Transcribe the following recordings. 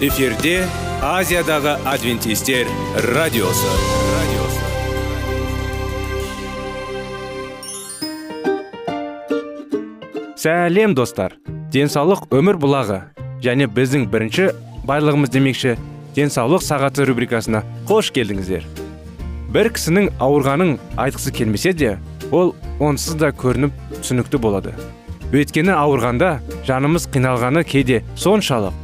эфирде азиядағы адвентистер радиосы. Радиосы сәлем достар. Денсаулық өмір бұлағы және біздің бірінші байлығымыз демекші денсаулық сағаты рубрикасына қош келдіңіздер. Бір кісінің ауырғанын айтқысы келмесе де ол онсыз да көрініп түсінікті болады. Өйткені ауырғанда жанымыз қиналғаны кейде соншалық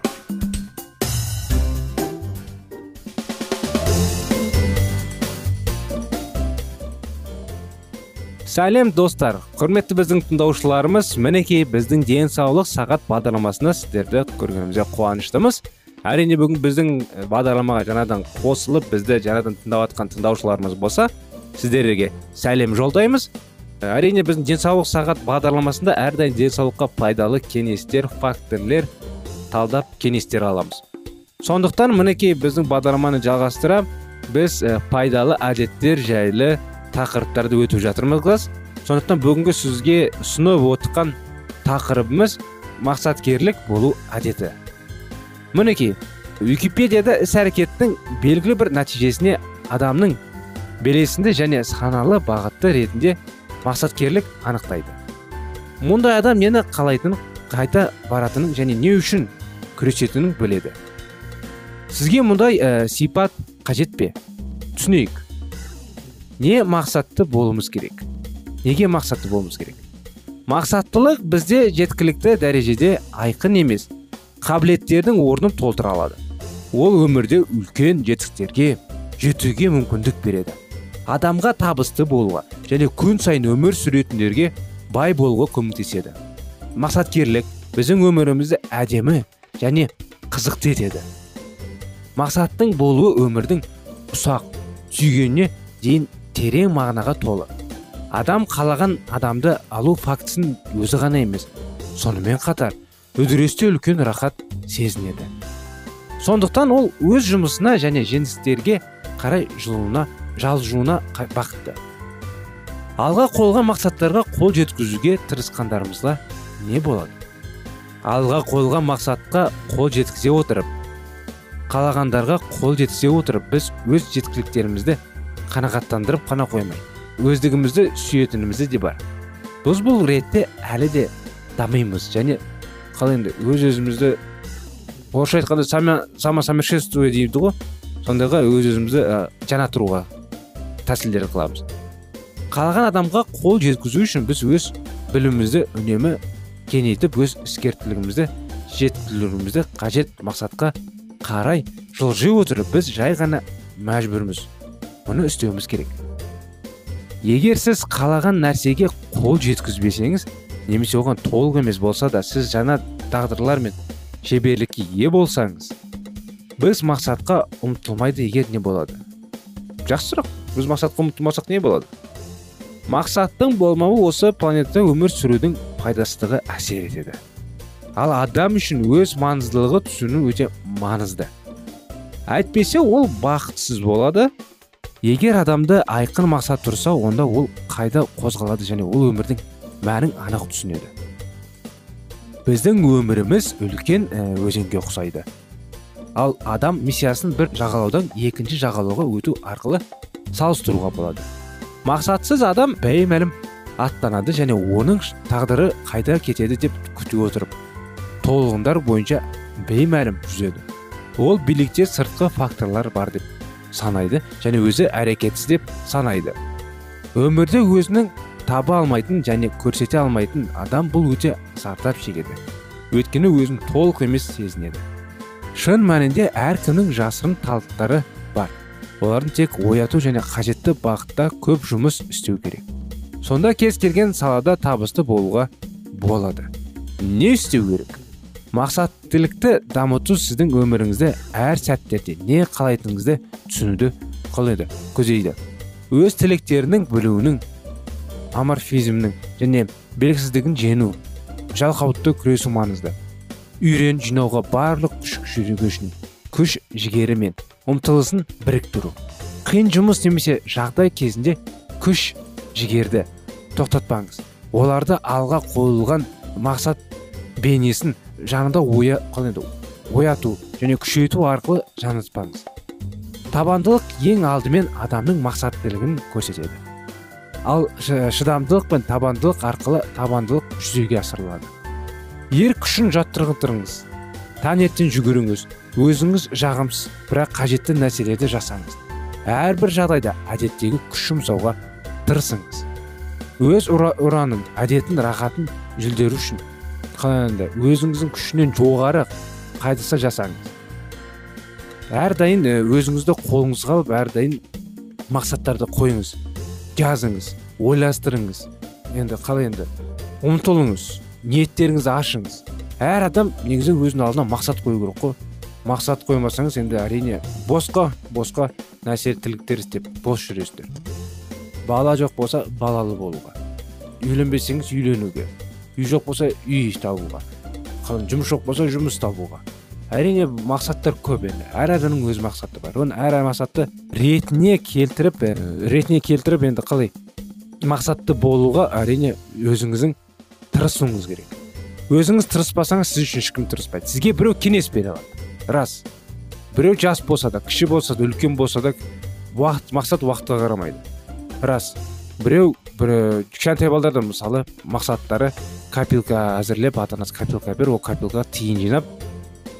Сәлем достар. Құрметті біздің тыңдаушыларымыз мінекей біздің денсаулық сағат бағдарламасына сіздерді көргенімізге қуаныштымыз. Әрине бүгін біздің бағдарламаға жаңадан қосылып бізді жаңадан тыңдап жатқан тыңдаушыларымыз болса сіздерге сәлем жолдаймыз. Әрине біздің денсаулық сағат бағдарламасында әрдайым денсаулыққа пайдалы кеңестер факторлер талдап кеңестер аламыз. Сондықтан мінекей біздің бағдарламаны жалғастыра біз пайдалы әдеттер жайлы тақырыптарды өтіп жатырмыз сондықтан бүгінгі сізге ұсынып отырған тақырыбымыз мақсаткерлік болу әдеті. Мінекей википедияда іс әрекеттің белгілі бір нәтижесіне адамның белесінді және саналы бағытты ретінде мақсаткерлік анықтайды. Мұндай адам нені қалайтынын қайта баратынын және не үшін күресетінін біледі. Сізге мұндай ә, сипат қажет пе? Түсінейік. Не мақсатты болуымыз керек. Неге мақсатты болуымыз керек? Мақсаттылық бізде жеткілікті дәрежеде айқын емес. Қабілеттердің орнын толтыра алады. Ол өмірде үлкен жетістіктерге жетуге мүмкіндік береді. Адамға табысты болуға және күн сайын өмір сүретіндерге бай болуға көмектеседі. Мақсаткерлік біздің өмірімізді әдемі және қызықты етеді. Мақсаттың болуы өмірдің ұсақ сүйгеніне дейін терең мағынаға толы. Адам қалаған адамды алу фактісін өзі ғана емес сонымен қатар үдерісте үлкен рахат сезінеді. Сондықтан ол өз жұмысына және жеңістерге қарай жылуына жалжуына бақытты. Алға қойылған мақсаттарға қол жеткізуге тырысқандарымызға не болады? Алға қойылған мақсатқа қол жеткізе отырып қалағандарға қол жеткізе отырып біз өз жеткіліктерімізді қанағаттандырып қана қоймай өздігімізді сүйетінімізде де бар. Біз бұл ретте әлі де дамимыз және қалай енді өз өзімізді орысша айтқанда самосовершенствование дейді ғой. Сондайға өз өзімізді ә, жанаттыруға тәсілдер қыламыз. Қалаған адамға қол жеткізу үшін біз өз білімімізді үнемі кеңейтіп өз іскертілігімізді жетілдіруімізді қажет мақсатқа қарай жылжи отырып біз жай ғана мәжбүрміз. Мұны істеуіміз керек. Егер сіз қалаған нәрсеге қол жеткізбесеңіз немесе оған толық емес болса да сіз жаңа тағдырлар мен шеберлікке ие болсаңыз біз мақсатқа ұмтылмайды егер не болады? Жақсы сұрақ біз мақсатқа ұмтылмасақ не болады? Мақсаттың болмауы осы планетада өмір сүрудің пайдасыздығы әсер етеді. Ал адам үшін өз маңыздылығы түсіну өте маңызды. Әйтпесе ол бақытсыз болады егер адамды айқын мақсат тұрса онда ол қайда қозғалады және ол өмірдің мәнін анық түсінеді. Біздің өміріміз үлкен өзенге ұқсайды. Ал адам миссиясын бір жағалаудан екінші жағалауға өту арқылы салыстыруға болады. Мақсатсыз адам беймәлім аттанады және оның тағдыры қайда кетеді деп күтіп отырып толығындар бойынша беймәлім жүзеді. Ол билікте сыртқы факторлар бар деп санайды және өзі әрекетсіз деп санайды. Өмірде өзінің таба алмайтын және көрсете алмайтын адам бұл өте зардап шегеді. Өйткені өзін толық емес сезінеді. Шын мәнінде әркімнің жасырын таланттары бар. Олардың тек ояту және қажетті бағытта көп жұмыс істеу керек. Сонда кез келген салада табысты болуға болады. Не істеу керек? Мақсаттылықты дамыту сіздің өміріңізде әр сәттерде не қалайтыныңызды түсінуді қалайды көздейді. Өз тілектерінің білуінің аморфизмнің және белгісіздігін жеңу жалқаулықты күресу маңызды. Үйрен жинауға барлық күш жүргізу күш жігері мен ұмтылысын біріктіру. Қиын жұмыс немесе жағдай кезінде күш жігерді тоқтатпаңыз. Оларды алға қойылған мақсат бейнесін жанында оя, ояту және күшейту арқылы жаныспаңыз. Табандылық ең алдымен адамның мақсаттылығын көрсетеді. Ал шыдамдылық пен табандылық арқылы табандылық жүзеге асырылады. Ер күшін жаттықтырыңыз таңертең жүгіріңіз. Өзіңіз жағымсыз бірақ қажетті нәрселерді жасаңыз. Әрбір жағдайда әдеттегі күш жұмсауға тырысыңыз. Өз ұранын әдетін рахатын жүлдеру үшін өзіңіздің күшінен жоғары қайдысы жасаңыз. Әрдайым өзіңізді қолыңызға алып әрдайым мақсаттарды қойыңыз жазыңыз ойластырыңыз. Енді қалай енді? Ұмтылыңыз ниеттеріңізді ашыңыз. Әр адам негізі өзінің алдына мақсат қою керек қой. Мақсат қоймасаңыз енді әрине босқа босқа нәрсе тірліктер істеп бос жүресіздер. Бала жоқ болса балалы болуға. Үйленбесеңіз үйленуге. Үй жоқ болса үй табуға жұмыс жоқ болса жұмыс табуға әрине мақсаттар көп енді әр адамның өз мақсаты бар оны әр мақсатты ретіне келтіріп ә, ретіне келтіріп енді қалай мақсатты болуға әрине өзіңіздің тырысуыңыз керек өзіңіз тырыспасаңыз сіз үшін ешкім тырыспайды сізге біреу кеңес бере алады рас біреу жас болса да кіші болса да үлкен болса да уақыт мақсат уақытқа қарамайды рас біреу бір кішкентай балдарда мысалы мақсаттары копилка әзірлеп ата анасы копилка беріп ол копилкаға тиын жинап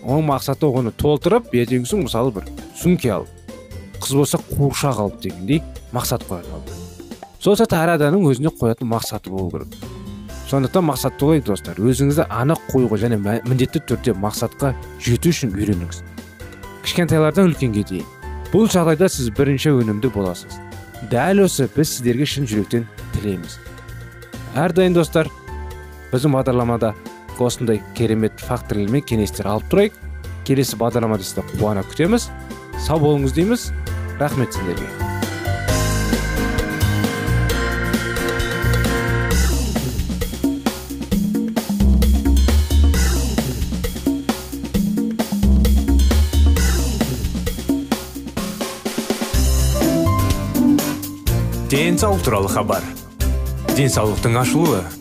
оның мақсаты оны толтырып ертеңгісін мысалы бір сумке алып қыз болса қуыршақ алып дегендей мақсат қояды сол сияқты әр адамның өзіне қоятын мақсаты болу керек. Сондықтан мақсатты қойыңыз достар. Өзіңізді анық қоюға және міндетті түрде мақсатқа жету үшін үйреніңіз. Кішкентайлардан үлкенге дейін. Бұл жағдайда сіз бірінші өнімді боласыз. Дәл осы біз сіздерге шын жүректен тілейміз. Әрдайым достар біздің бағдарламада осындай керемет факторлар мен кеңестер алып тұрайық. Келесі бағдарламада сізді қуана күтеміз. Сау болыңыз дейміз. Рахмет сіздерге. Денсаулық туралы хабар. Денсаулықтың ашылуы.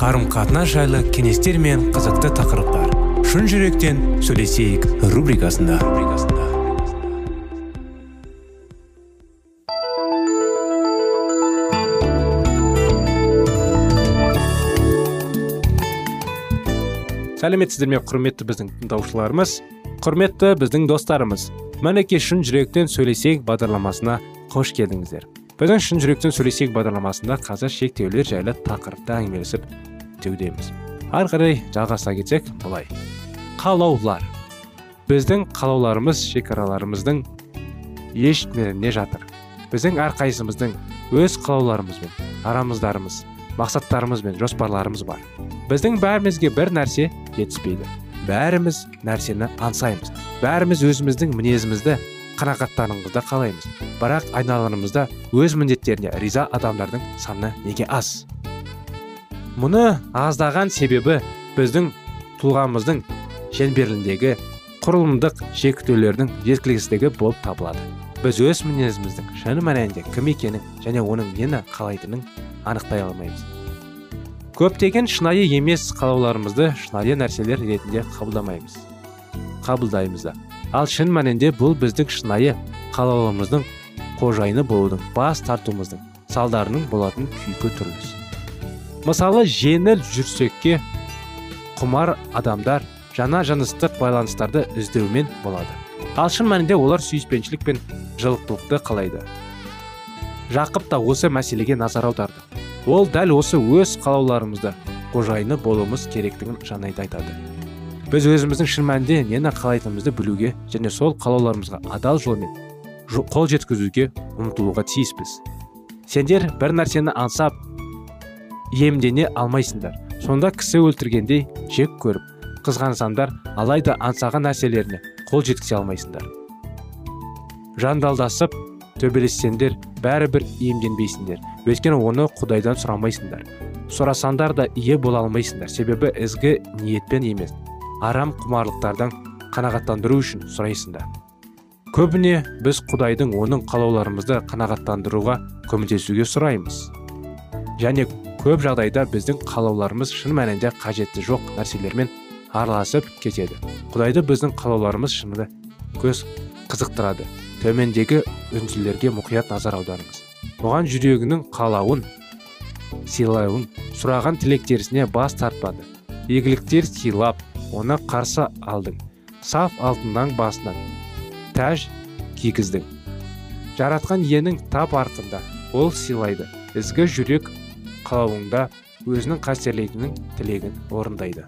Қарым қатынас жайлы кеңестер мен қызықты тақырыптар. Шын жүректен сөйлесейік рубрикасында. Сәлеметсіздер ме құрметті біздің тыңдаушыларымыз? Құрметті біздің достарымыз мінекей шын жүректен сөйлесейік бағдарламасына қош келдіңіздер. Біздің шын жүректен сөйлесейік бағдарламасында қазір шектеулер жайлы тақырыпта әңгімелесіп өтудеміз ары қарай жалғаса кетсек былай. Қалаулар. Біздің қалауларымыз шекараларымыздың ешмерінде жатыр. Біздің әрқайсымыздың өз қалауларымыз бен арамыздарымыз мақсаттарымыз бен жоспарларымыз бар. Біздің бәрімізге бір нәрсе жетіспейді. Бәріміз нәрсені аңсаймыз. Бәріміз өзіміздің мінезімізді қанағаттануымызды қалаймыз. Бірақ айналанымызда өз міндеттеріне риза адамдардың саны неге аз? Мұны аздаған себебі біздің тұлғамыздың шеңберіндегі құрылымдық шектеулердің жеткіліксіздігі болып табылады. Біз өз мінезіміздің шын мәнінде кім екенін және оның нені қалайтынын анықтай алмаймыз. Көптеген шынайы емес қалауларымызды шынайы нәрселер ретінде қабылдамаймыз. Қабылдаймыз да. Ал шын мәнінде бұл біздің шынайы қалауларымыздың қожайыны болудың бас тартуымыздың салдарының болатын күйкі түріміз мысалы жеңіл жүрсекке құмар адамдар жаңа жыныстық байланыстарды іздеумен болады. Ал шын мәнінде олар сүйіспеншілік пен жылықтылықты қалайды. Жақып та осы мәселеге назар аударды. Ол дәл осы өз қалауларымызды қожайыны болуымыз керектігін жанайда айтады. Біз өзіміздің шын мәнінде нені қалайтынымызды білуге және сол қалауларымызға адал жолмен қол жеткізуге ұмтылуға тиіспіз. Сендер бір нәрсені аңсап иемдене алмайсыңдар. Сонда кісі өлтіргендей жек көріп қызғансаңдар алайда аңсаған нәрселеріне қол жеткізе алмайсыңдар. Жандалдасып төбелессеңдер бәрібір иемденбейсіңдер. Өйткені оны құдайдан сұрамайсыңдар. Сұрасаңдар да ие бола алмайсыңдар. Себебі ізгі ниетпен емес арам құмарлықтардан қанағаттандыру үшін сұрайсыңдар. Көбіне біз құдайдың оның қалауларымызды қанағаттандыруға көмектесуге сұраймыз. Және көп жағдайда біздің қалауларымыз шын мәнінде қажетті жоқ нәрселермен араласып кетеді. Құдайды біздің қалауларымыз шынында көз қызықтырады. Төмендегі үнсілерге мұқият назар аударыңыз. Оған жүрегінің қалауын сыйлауын сұраған тілектерісіне бас тартпады. Игіліктер сыйлап оны қарсы алдың. Саф алтыннан басынан тәж кигіздің. Жаратқан иенің тап артында ол сыйлайды. Ізгі жүрек қалауыңда өзінің қастерлейтінін тілегін орындайды.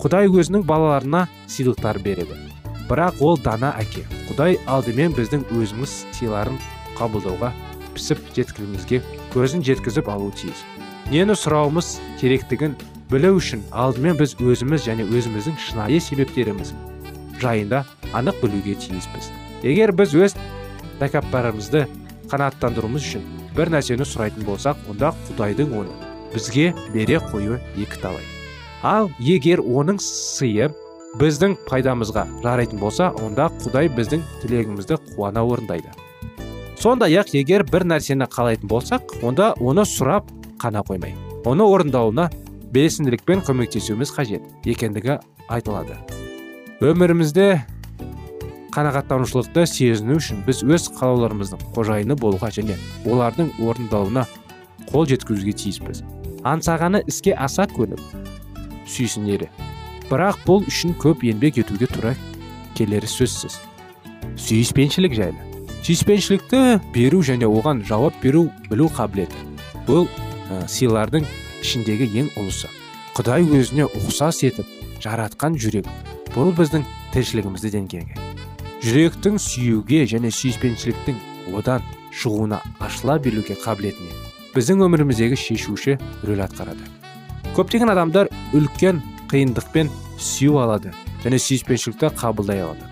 Құдай өзінің балаларына сыйлықтар береді. Бірақ ол дана әке. Құдай алдымен біздің өзіміз сыйларын қабылдауға пісіп жеткізуімізге көзін жеткізіп алуы тиіс. Нені сұрауымыз керектігін білу үшін алдымен біз өзіміз және өзіміздің шынайы себептеріміз жайында анық білуге тиіспіз. Егер біз өз тәкаппарымызды қанаттандыруымыз үшін бір нәрсені сұрайтын болсақ онда құдайдың оны бізге бере қоюы екі талай. Ал егер оның сыйы біздің пайдамызға жарайтын болса онда құдай біздің тілегімізді қуана орындайды. Сондай ақ егер бір нәрсені қалайтын болсақ онда оны сұрап қана қоймай оны орындауына белсенділікпен көмектесуіміз қажет екендігі айтылады. Өмірімізде қанағаттанушылықты сезіну үшін біз өз қалауларымыздың қожайыны болуға және олардың орындалуына қол жеткізуге тиіспіз. Аңсағаны іске аса көніп сүйсінері. Бірақ бұл үшін көп еңбек етуге тура келері сөзсіз. Сүйіспеншілік жайлы. Сүйіспеншілікті беру және оған жауап беру білу қабілеті. Бұл ә, сыйлардың ішіндегі ең ұлысы. Құдай өзіне ұқсас етіп жаратқан жүрек. Бұл біздің тіршілігімізді деңгейге. Жүректің сүюге және сүйіспеншіліктің одан шығуына ашыла беруге қабілетіне біздің өміріміздегі шешуші рөл атқарады. Көптеген адамдар үлкен қиындықпен сүю алады және сүйіспеншілікті қабылдай алады.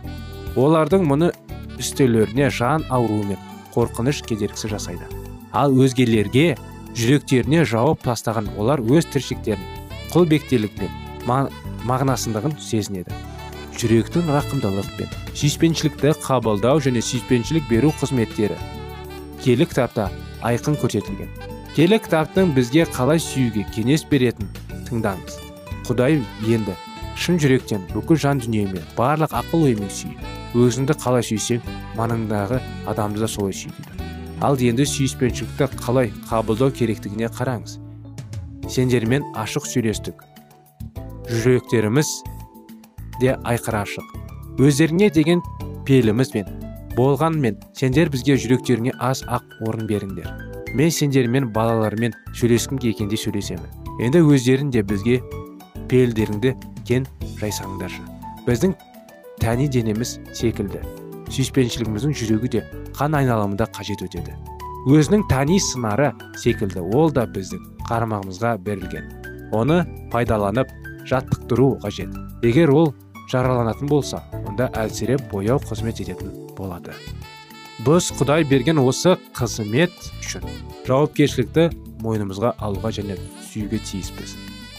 Олардың мұны үстелеріне жан ауруы мен қорқыныш кедергісі жасайды. Ал өзгелерге жүректеріне жауып тастаған олар өз тіршіліктерін құлбектелік пен ма- мағынасыздығын сезінеді. Жүректің рақымдылық пен сүйіспеншілікті қабылдау және сүйіспеншілік беру қызметтері. Киелі кітапта айқын көрсетілген. Киелі кітаптың бізге қалай сүюге кеңес беретін тыңдаңыз. Құдай енді шын жүректен бүкіл жан дүниемен барлық ақыл оймен сүй өзіңді қалай сүйсең маңыңдағы адамды да солай сүй дейді. Ал енді сүйіспеншілікті қалай қабылдау керектігіне қараңыз. Сендермен ашық сөйлестік. Жүректеріміз де айқара ашық өздеріңе деген пейілімізбен болғанмен сендер бізге жүректеріңе аз ақ орын беріңдер. Мен сендермен балалармен сөйлескім келгенде сөйлесемін. Енді өздерің де бізге пейілдеріңді кен жайсаңдаршы. Біздің тәни денеміз секілді. Сүйіспеншілігіміздің жүрегі де қан айналамында қажет өтеді. Өзінің тәни сынары секілді ол да біздің қарамағымызға берілген. Оны пайдаланып жаттықтыру қажет. Егер ол жараланатын болса онда әлсіреп бояу қызмет ететін болады. Біз құдай берген осы қызмет үшін жауапкершілікті мойнымызға алуға және сүюге тиіспіз.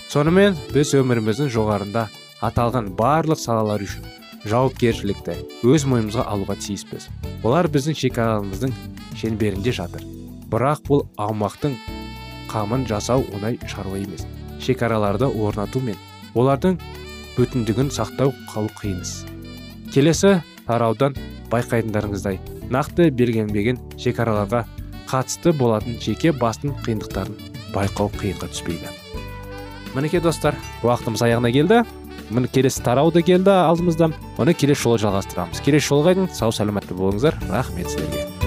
Сонымен біз өміріміздің жоғарында аталған барлық салалар үшін жауапкершілікті өз мойнымызға алуға тиіспіз. Олар біздің шекараларымыздың шеңберінде жатыр. Бірақ бұл аумақтың қамын жасау оңай шаруа емес. Шекараларды орнату мен олардың бүтіндігін сақтау қалу қиын келесі тараудан байқайтындарыңыздай нақты белгіленбеген шекараларға қатысты болатын жеке бастың қиындықтарын байқау қиынға түспейді. Мінекей достар уақытымыз аяғына келді. Міне келесі тарау да келді алдымызда оны келесі жолы жалғастырамыз. Келесі жолға дейін сау саламатты болыңыздар. Рахмет сіздерге.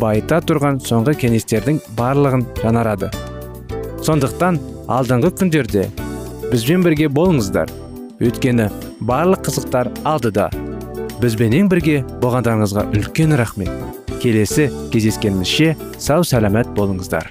байыта тұрған соңғы кеңестердің барлығын жаңарады сондықтан алдыңғы күндерде бізбен бірге болыңыздар. Өйткені барлық қызықтар алдыда. Бізбенен бірге болғандарыңызға үлкен рахмет. Келесі кездескенімізше сау сәлемет болыңыздар.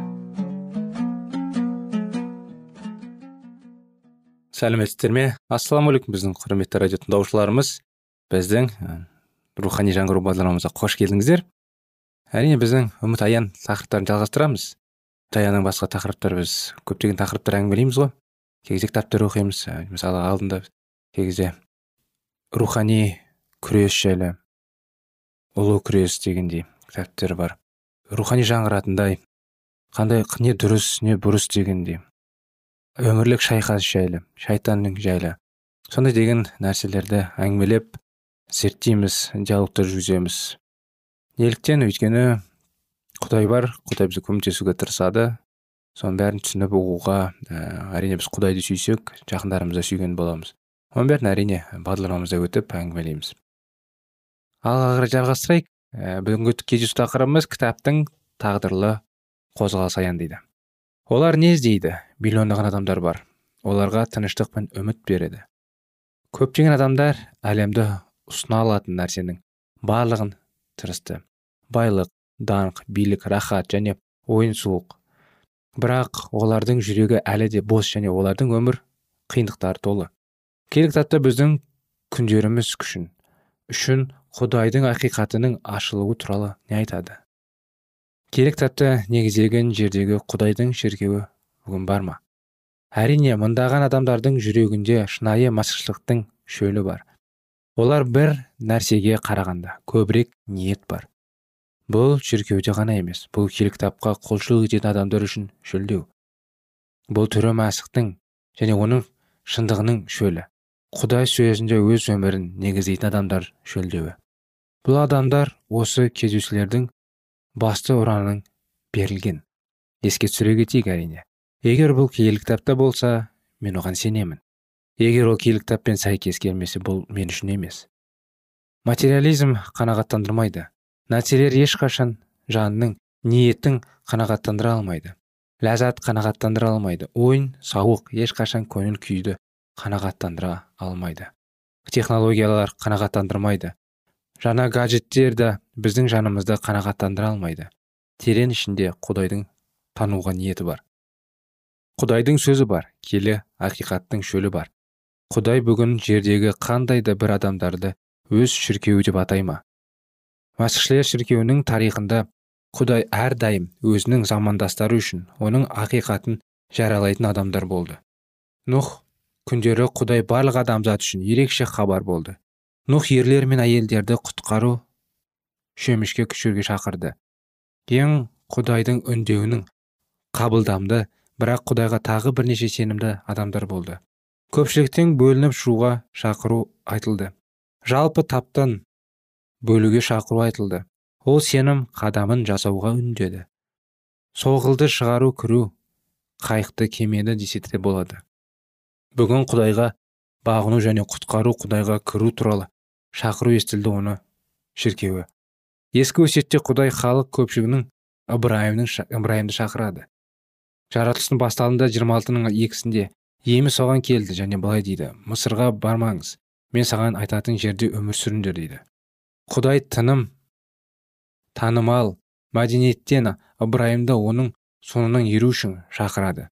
Сәлеметсіздер ме? Ассалаумағалейкум біздің құрметті радио тыңдаушыларымыз. Біздің ә, рухани жаңғыру бағдарламамызға қош келдіңіздер. Әрине біздің үміт аян тақырыптарын жалғастырамыз. Аянның басқа тақырыптар біз көптеген тақырыптар әңгімелейміз ғой. Кей кезде кітаптар оқимыз ә, мысалы алдында кей кезде рухани күрес жайлы ұлы күрес дегендей кітаптар бар. Рухани жаңғыратындай қандай не дұрыс не бұрыс дегендей. Өмірлік шайқас жайлы шайтанның жайлы. Сондай деген нәрселерді әңгімелеп зерттейміз диалогтар жүргіземіз. Неліктен өйткені құдай бар құдай бізге көмектесуге тырысады. Соның бәрін түсініп ұғуға ә, әрине біз құдайды сүйсек жақындарымызды сүйген боламыз. Оның бәрін әрине бағдарламамызда өтіп әңгімелейміз. Ал қарай жалғастырайық. Ә, бүгінгі кездесу тақырыбымыз кітаптың тағдырлы қозғалыс аян дейді. Олар не іздейді? Миллиондаған адамдар бар. Оларға тыныштық пен үміт береді. Көптеген адамдар әлемді ұсына алатын нәрсенің барлығын тырысты. Байлық даңқ билік рахат және ойын суық. Бірақ олардың жүрегі әлі де бос және олардың өмір қиындықтары толы. Келік кітапта біздің күндеріміз күшін. Үшін құдайдың ақиқатының ашылуы туралы не айтады? Келік кітапта негізделген жердегі құдайдың шіркеуі бүгін бар ма? Әрине мыңдаған адамдардың жүрегінде шынайы масқышылықтың шөлі бар. Олар бір нәрсеге қарағанда көбірек ниет бар. Бұл шіркеуде ғана емес бұл кітапқа құлшылық ететін адамдар үшін шөлдеу. Бұл түрі мәсіхтің және оның шындығының шөлі. Құдай сөзінде өз өмірін негіздейтін адамдар шөлдеуі. Бұл адамдар осы кездесулердің басты ұранын берілген. Еске түсіре кетейік әрине. Егер бұл киелі кітапта болса мен оған сенемін. Егер ол киелі кітаппен сәйкес келмесе бұл мен үшін емес. Материализм қанағаттандырмайды. Нәрселер ешқашан жанның ниеттің қанағаттандыра алмайды. Ләззат қанағаттандыра алмайды. Ойын сауық ешқашан көңіл күйді қанағаттандыра алмайды. Технологиялар қанағаттандырмайды. Жаңа гаджеттер де біздің жанымызды қанағаттандыра алмайды. Терең ішінде құдайдың тануға ниеті бар. Құдайдың сөзі бар келі ақиқаттың шөлі бар. Құдай бүгін жердегі қандай да бір адамдарды өз шіркеуі деп атай ма? Мәсіхшілер шіркеуінің тарихында құдай әрдайым өзінің замандастары үшін оның ақиқатын жаралайтын адамдар болды. Нұх күндері құдай барлық адамзат үшін ерекше хабар болды. Нұх ерлер мен әйелдерді құтқару шөмішке күшерге шақырды ең құдайдың үндеуінің қабылдамды бірақ құдайға тағы бірнеше сенімді адамдар болды көпшіліктен бөлініп шығуға шақыру айтылды жалпы таптан бөлуге шақыру айтылды ол сенім қадамын жасауға үндеді соғылды шығару кіру қайықты кемеді десе де болады бүгін құдайға бағыну және құтқару құдайға кіру туралы шақыру естілді оны шіркеуі. Ескі өсиетте құдай халық көпшілігінің ыбырайымның ыбырайымды шақырады. Жаратылыстың басталында жиырма алтының екісінде емі соған келді және былай дейді мысырға бармаңыз мен саған айтатын жерде өмір сүріңдер дейді. Құдай тыным танымал мәдениеттен ыбырайымды оның соңынан еру үшін шақырады.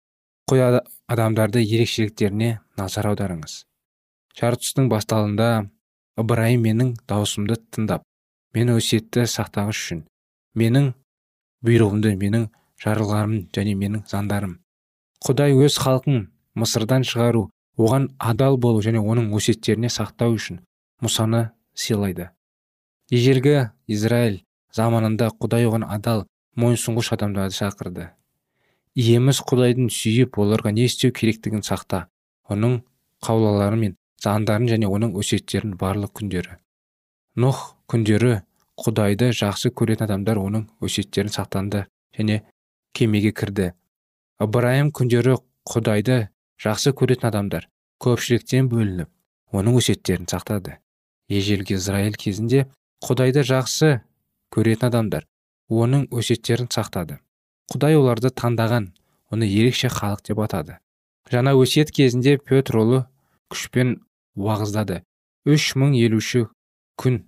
Қой адамдарды ерекшеліктеріне назар аударыңыз. Жаратылыстың басталында ыбырайым менің даусымды тыңдап мен өсиетті сақтағыш үшін менің бұйрығымды менің жарларым және менің заңдарым. Құдай өз халқын мысырдан шығару оған адал болу және оның өсиеттеріне сақтау үшін мұсаны сыйлайды. Ежелгі израиль заманында құдай оған адал мойынсұнғыш адамдарды шақырды. Иеміз құдайдың сүйіп оларға не істеу керектігін сақта оның қаулалары мен заңдарын және оның өсиеттерін барлық күндері. Нұх күндері құдайды жақсы көретін адамдар оның өсиеттерін сақтанды және кемеге кірді. Ыбырайым күндері құдайды жақсы көретін адамдар көпшіліктен бөлініп оның өсиеттерін сақтады. Ежелгі израиль кезінде құдайды жақсы көретін адамдар оның өсиеттерін сақтады. Құдай оларды таңдаған оны ерекше халық деп атады. Жаңа өсиет кезінде петр ұлы күшпен уағыздады. Үш мың елуші күн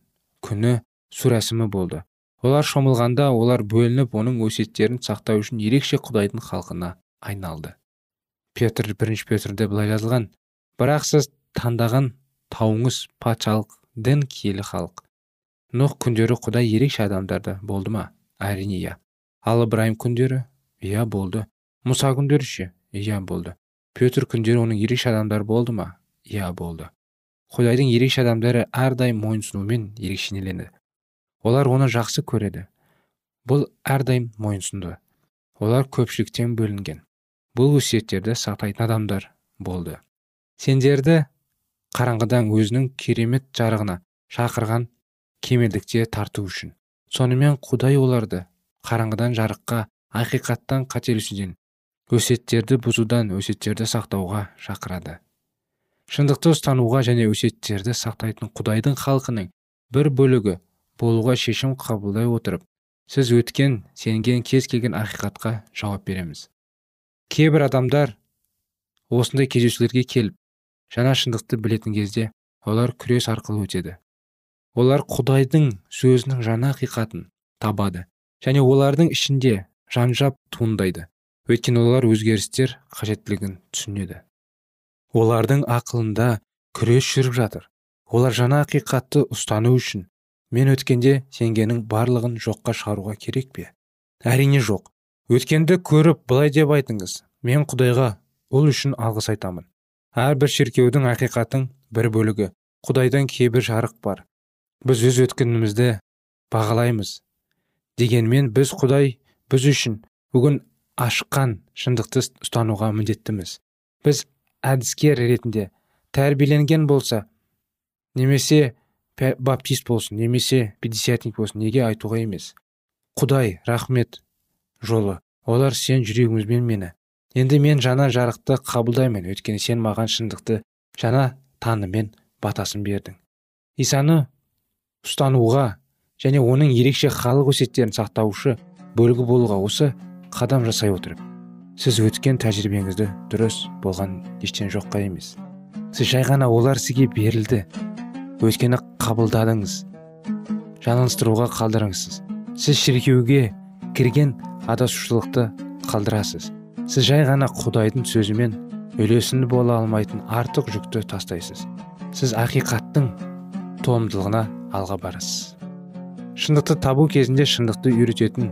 күні су рәсімі болды. Олар шомылғанда олар бөлініп оның өсиеттерін сақтау үшін ерекше құдайдың халқына айналды. Петр бірінші петрде былай жазылған. Бірақ сіз таңдаған тауыңыз патшалық дін киелі халық. Нұх күндері құдай ерекше адамдарды болды ма? Әрине иә. Ал ыбырайым күндері? Иә болды. Мұса күндері ше? Иә болды. Петр күндері оның ерекше адамдары болды ма? Иә болды. Құдайдың ерекше адамдары әрдайым мойынсынумен ерекшеленеді. Олар оны жақсы көреді. Бұл әрдайым мойынсұнды олар көпшіліктен бөлінген. Бұл өсиеттерді сақтайтын адамдар болды. Сендерді қараңғыдан өзінің керемет жарығына шақырған кемелдікте тарту үшін. Сонымен құдай оларды қараңғыдан жарыққа ақиқаттан қателесуден өсеттерді бұзудан өсеттерді сақтауға шақырады. Шындықты ұстануға және өсеттерді сақтайтын құдайдың халқының бір бөлігі болуға шешім қабылдай отырып сіз өткен сенген кез келген ақиқатқа жауап береміз. Кейбір адамдар осындай кездесулерге келіп жаңа шындықты білетін кезде олар күрес арқылы өтеді. Олар құдайдың сөзінің жаңа ақиқатын табады және олардың ішінде жанжап туындайды. Өйткені олар өзгерістер қажеттілігін түсінеді. Олардың ақылында күрес жүріп жатыр. Олар жаңа ақиқатты ұстану үшін. Мен өткенде сенгенің барлығын жоққа шығаруға керек пе? Әрине жоқ. Өткенді көріп былай деп айтыңыз. Мен құдайға ол үшін алғыс айтамын. Әрбір шіркеудің ақиқаттың бір бөлігі. Құдайдан кейбір жарық бар. Біз өз өткенімізді бағалаймыз. Дегенмен біз құдай біз үшін бүгін ашқан шындықты ұстануға міндеттіміз. Біз әдіскер ретінде тәрбиеленген болса немесе баптист болсын немесе пятидесятник болсын неге айтуға емес. Құдай рахмет жолы. Олар сен жүрегімізбен мені. Енді мен жаңа жарықты қабылдаймын. Өйткені сен маған шындықты жаңа танымен батасын бердің. Исаны ұстануға және оның ерекше халық өсеттерін сақтаушы бөлігі болуға осы қадам жасай отырып. Сіз өткен тәжірибеңізді дұрыс болған ештен жоққа емес. Сіз жай ғана олар сізге берілді. Өйткені қабылдадыңыз. Жалғастыруға қалдырыңызсыз сіз шіркеуге кірген адасушылықты қалдырасыз. Сіз жай ғана құдайдың сөзімен үйлесімді бола алмайтын артық жүкті тастайсыз. Сіз ақиқаттың толымдылығына алға барасыз. Шындықты табу кезінде шындықты үйрететін